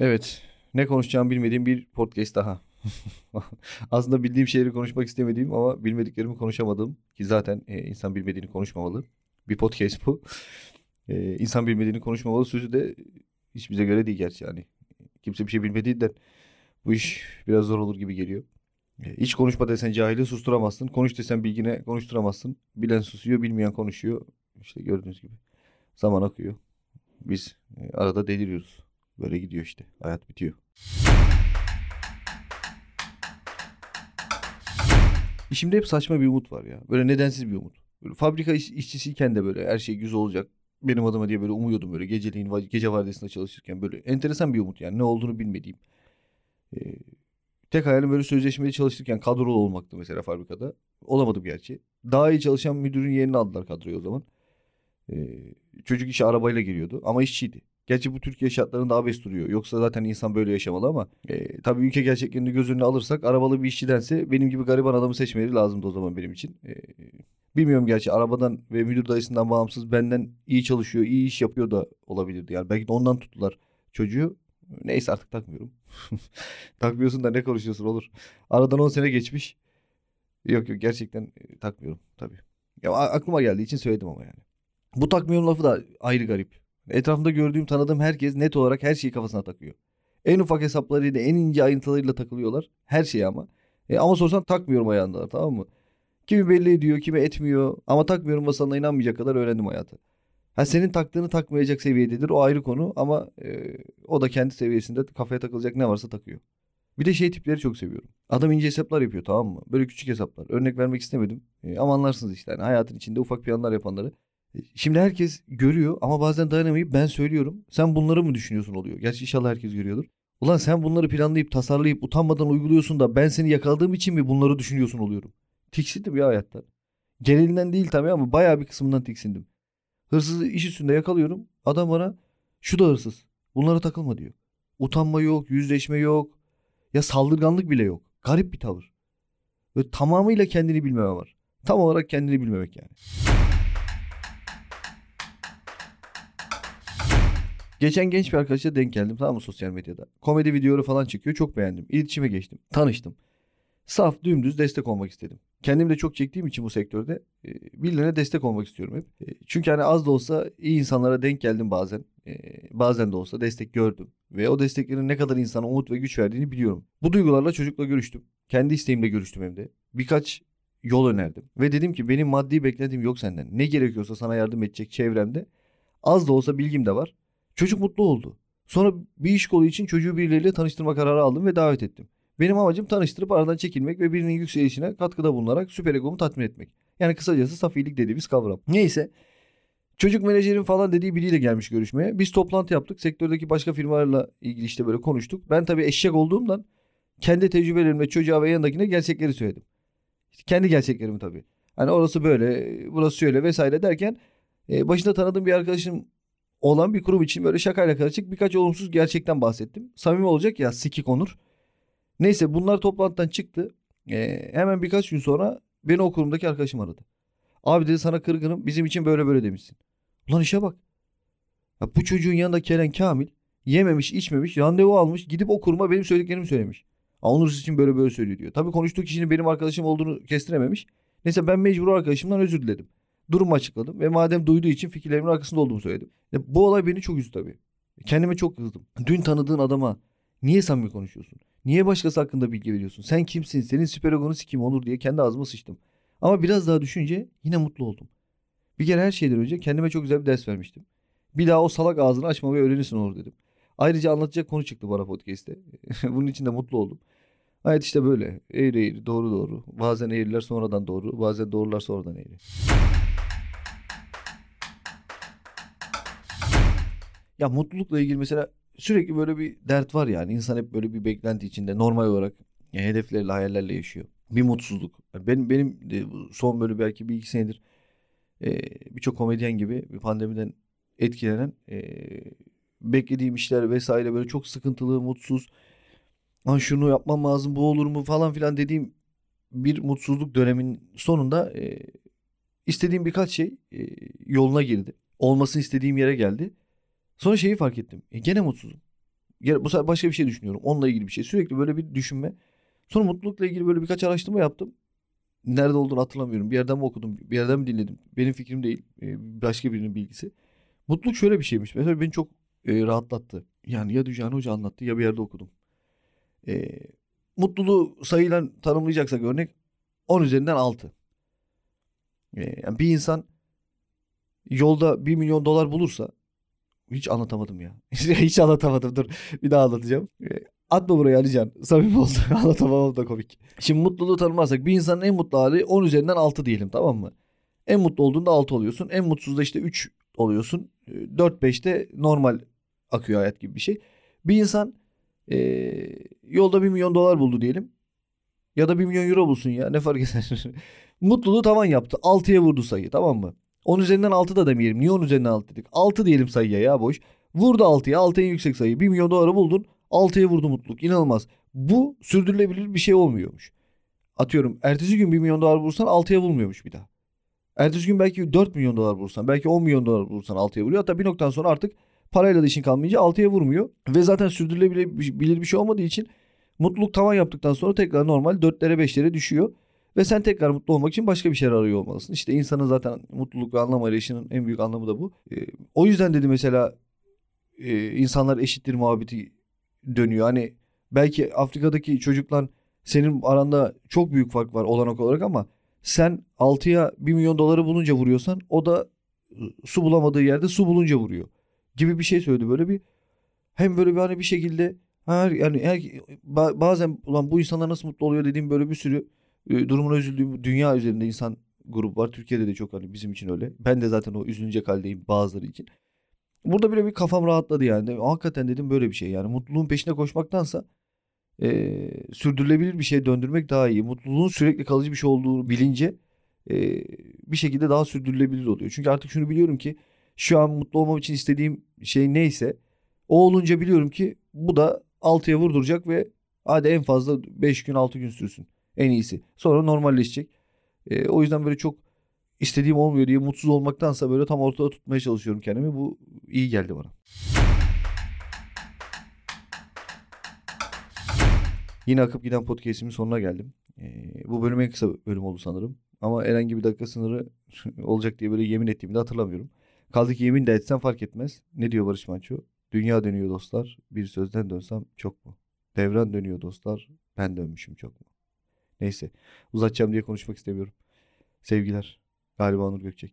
Evet. Ne konuşacağımı bilmediğim bir podcast daha. Aslında bildiğim şeyleri konuşmak istemediğim ama bilmediklerimi konuşamadığım ki zaten e, insan bilmediğini konuşmamalı. Bir podcast bu. E, insan bilmediğini konuşmamalı sözü de hiç bize göre değil gerçi yani. Kimse bir şey bilmediğinden bu iş biraz zor olur gibi geliyor. E, hiç konuşma desen cahili susturamazsın. Konuş desen bilgine konuşturamazsın. Bilen susuyor, bilmeyen konuşuyor. İşte gördüğünüz gibi. Zaman akıyor. Biz e, arada deliriyoruz. Böyle gidiyor işte. Hayat bitiyor. İşimde hep saçma bir umut var ya. Böyle nedensiz bir umut. Böyle fabrika iş, işçisiyken de böyle her şey güzel olacak. Benim adıma diye böyle umuyordum böyle geceliğin gece vardiyasında çalışırken böyle enteresan bir umut yani ne olduğunu bilmediğim. Ee, tek hayalim böyle sözleşmeli çalışırken kadrolu olmaktı mesela fabrikada. Olamadım gerçi. Daha iyi çalışan müdürün yerini aldılar kadroya o zaman. Ee, çocuk işe arabayla geliyordu ama işçiydi. Gerçi bu Türkiye şartlarında abes duruyor. Yoksa zaten insan böyle yaşamalı ama e, tabii ülke gerçeklerini göz önüne alırsak arabalı bir işçidense benim gibi gariban adamı seçmeleri lazımdı o zaman benim için. E, bilmiyorum gerçi arabadan ve müdür dayısından bağımsız benden iyi çalışıyor, iyi iş yapıyor da olabilirdi. Yani belki de ondan tuttular çocuğu. Neyse artık takmıyorum. Takmıyorsun da ne konuşuyorsun olur. Aradan 10 sene geçmiş. Yok yok gerçekten e, takmıyorum tabii. Ya aklıma geldiği için söyledim ama yani. Bu takmıyorum lafı da ayrı garip. Etrafımda gördüğüm, tanıdığım herkes net olarak her şeyi kafasına takıyor. En ufak hesaplarıyla, en ince ayrıntılarıyla takılıyorlar. Her şeyi ama. E, ama sorsan takmıyorum ayağında tamam mı? Kimi belli ediyor, kimi etmiyor. Ama takmıyorum masalına inanmayacak kadar öğrendim hayatı. Ha senin taktığını takmayacak seviyededir o ayrı konu ama e, o da kendi seviyesinde kafaya takılacak ne varsa takıyor. Bir de şey tipleri çok seviyorum. Adam ince hesaplar yapıyor tamam mı? Böyle küçük hesaplar. Örnek vermek istemedim. E, ama anlarsınız işte. Yani hayatın içinde ufak planlar yapanları. Şimdi herkes görüyor ama bazen dayanamayıp ben söylüyorum. Sen bunları mı düşünüyorsun oluyor. Gerçi inşallah herkes görüyordur. Ulan sen bunları planlayıp tasarlayıp utanmadan uyguluyorsun da ben seni yakaladığım için mi bunları düşünüyorsun oluyorum. Tiksindim ya hayatta. Genelinden değil tabii ama bayağı bir kısmından tiksindim. Hırsızı iş üstünde yakalıyorum. Adam bana şu da hırsız. Bunlara takılma diyor. Utanma yok, yüzleşme yok. Ya saldırganlık bile yok. Garip bir tavır. Böyle tamamıyla kendini bilmeme var. Tam olarak kendini bilmemek yani. Geçen genç bir arkadaşla denk geldim tamam mı sosyal medyada. Komedi videoları falan çekiyor çok beğendim. İletişime geçtim. Tanıştım. Saf dümdüz destek olmak istedim. Kendim de çok çektiğim için bu sektörde e, birilerine destek olmak istiyorum hep. E, çünkü hani az da olsa iyi insanlara denk geldim bazen. E, bazen de olsa destek gördüm. Ve o desteklerin ne kadar insana umut ve güç verdiğini biliyorum. Bu duygularla çocukla görüştüm. Kendi isteğimle görüştüm hem de. Birkaç yol önerdim. Ve dedim ki benim maddi beklentim yok senden. Ne gerekiyorsa sana yardım edecek çevremde. Az da olsa bilgim de var. Çocuk mutlu oldu. Sonra bir iş kolu için çocuğu birileriyle tanıştırma kararı aldım ve davet ettim. Benim amacım tanıştırıp aradan çekilmek ve birinin yükselişine katkıda bulunarak süper egomu tatmin etmek. Yani kısacası safilik dediğimiz kavram. Neyse. Çocuk menajerin falan dediği biriyle gelmiş görüşmeye. Biz toplantı yaptık. Sektördeki başka firmalarla ilgili işte böyle konuştuk. Ben tabii eşek olduğumdan kendi tecrübelerimle çocuğa ve yanındakine gerçekleri söyledim. İşte kendi gerçeklerimi tabii. Hani orası böyle, burası şöyle vesaire derken e, başında tanıdığım bir arkadaşım olan bir kurum için böyle şakayla karışık birkaç olumsuz gerçekten bahsettim. Samimi olacak ya sikik onur. Neyse bunlar toplantıdan çıktı. Ee, hemen birkaç gün sonra beni o kurumdaki arkadaşım aradı. Abi dedi sana kırgınım bizim için böyle böyle demişsin. Ulan işe bak. Ya bu çocuğun yanında Keren Kamil yememiş içmemiş randevu almış gidip o kuruma benim söylediklerimi söylemiş. Onur için böyle böyle söylüyor diyor. Tabii konuştuğu kişinin benim arkadaşım olduğunu kestirememiş. Neyse ben mecbur arkadaşımdan özür diledim. Durumu açıkladım ve madem duyduğu için fikirlerimin arkasında olduğumu söyledim. Ya bu olay beni çok üzdü tabii. Kendime çok kızdım. Dün tanıdığın adama niye samimi konuşuyorsun? Niye başkası hakkında bilgi veriyorsun? Sen kimsin? Senin süper egonu kim olur diye kendi ağzıma sıçtım. Ama biraz daha düşünce yine mutlu oldum. Bir kere her şeyden önce kendime çok güzel bir ders vermiştim. Bir daha o salak ağzını açmamayı öğrenirsin olur dedim. Ayrıca anlatacak konu çıktı bana podcast'te. Bunun için de mutlu oldum. Hayat işte böyle. Eğri eğri, doğru doğru. Bazen eğriler sonradan doğru, bazen doğrular sonradan eğri. Ya mutlulukla ilgili mesela sürekli böyle bir dert var yani. İnsan hep böyle bir beklenti içinde normal olarak e, hedeflerle, hayallerle yaşıyor. Bir mutsuzluk. Yani Benim benim son böyle belki bir iki senedir e, birçok komedyen gibi bir pandemiden etkilenen e, beklediğim işler vesaire böyle çok sıkıntılı, mutsuz. Lan şunu yapmam lazım, bu olur mu falan filan dediğim bir mutsuzluk dönemin sonunda e, istediğim birkaç şey e, yoluna girdi. Olmasını istediğim yere geldi. Sonra şeyi fark ettim. E, gene mutsuzum. Ya bu sefer başka bir şey düşünüyorum. Onunla ilgili bir şey. Sürekli böyle bir düşünme. Sonra mutlulukla ilgili böyle birkaç araştırma yaptım. Nerede olduğunu hatırlamıyorum. Bir yerden mi okudum, bir yerden mi dinledim. Benim fikrim değil. e, Başka birinin bilgisi. Mutluluk şöyle bir şeymiş. Mesela beni çok e, rahatlattı. Yani ya Düjani Hoca anlattı ya bir yerde okudum. E, mutluluğu sayıyla tanımlayacaksak örnek 10 üzerinden 6. E, yani bir insan yolda 1 milyon dolar bulursa hiç anlatamadım ya. hiç anlatamadım. Dur bir daha anlatacağım. E, atma buraya Alican. Samimi oldu. Anlatamam da komik. Şimdi mutluluğu tanımlarsak bir insanın en mutlu hali 10 üzerinden 6 diyelim tamam mı? En mutlu olduğunda 6 oluyorsun. En mutsuzda işte 3 oluyorsun. 4-5'te normal akıyor hayat gibi bir şey. Bir insan e, yolda 1 milyon dolar buldu diyelim. Ya da 1 milyon euro bulsun ya ne fark eder. Mutluluğu tavan yaptı. 6'ya vurdu sayı tamam mı? 10 üzerinden 6 da demeyelim. Niye 10 üzerinden 6 dedik? 6 diyelim sayıya ya boş. Vurdu 6'ya. 6 en yüksek sayı. 1 milyon doları buldun. 6'ya vurdu mutluluk. İnanılmaz. Bu sürdürülebilir bir şey olmuyormuş. Atıyorum ertesi gün 1 milyon dolar bulursan 6'ya vurmuyormuş bir daha. Ertesi gün belki 4 milyon dolar bulursan, belki 10 milyon dolar bulursan 6'ya vuruyor. Hatta bir noktadan sonra artık parayla da işin kalmayınca 6'ya vurmuyor. Ve zaten sürdürülebilir bir şey olmadığı için mutluluk tavan yaptıktan sonra tekrar normal 4'lere 5'lere düşüyor. Ve sen tekrar mutlu olmak için başka bir şeyler arıyor olmalısın. İşte insanın zaten mutluluk ve anlam arayışının en büyük anlamı da bu. Ee, o yüzden dedi mesela e, insanlar eşittir muhabbeti dönüyor. Hani belki Afrika'daki çocuklar senin aranda çok büyük fark var olanak olarak ama sen 6'ya 1 milyon doları bulunca vuruyorsan o da ıı, su bulamadığı yerde su bulunca vuruyor gibi bir şey söyledi. Böyle bir hem böyle bir hani bir şekilde her yani her, ba- bazen ulan bu insanlar nasıl mutlu oluyor dediğim böyle bir sürü e, durumuna üzüldüğüm dünya üzerinde insan grup var. Türkiye'de de çok hani bizim için öyle. Ben de zaten o üzülecek haldeyim bazıları için. Burada bile bir kafam rahatladı yani. Hakikaten dedim böyle bir şey yani mutluluğun peşine koşmaktansa e, sürdürülebilir bir şeye döndürmek daha iyi. Mutluluğun sürekli kalıcı bir şey olduğunu bilince e, bir şekilde daha sürdürülebilir oluyor. Çünkü artık şunu biliyorum ki şu an mutlu olmam için istediğim şey neyse o olunca biliyorum ki bu da 6'ya vurduracak ve hadi en fazla 5 gün 6 gün sürsün. En iyisi. Sonra normalleşecek. E, o yüzden böyle çok istediğim olmuyor diye mutsuz olmaktansa böyle tam ortada tutmaya çalışıyorum kendimi. Bu iyi geldi bana. Yine akıp giden podcast'imin sonuna geldim. Ee, bu bölüm en kısa bölüm oldu sanırım. Ama herhangi bir dakika sınırı olacak diye böyle yemin ettiğimi de hatırlamıyorum. Kaldı ki yemin de etsem fark etmez. Ne diyor Barış Manço? Dünya dönüyor dostlar. Bir sözden dönsem çok mu? Devran dönüyor dostlar. Ben dönmüşüm çok mu? Neyse uzatacağım diye konuşmak istemiyorum. Sevgiler. Galiba Onur Gökçek.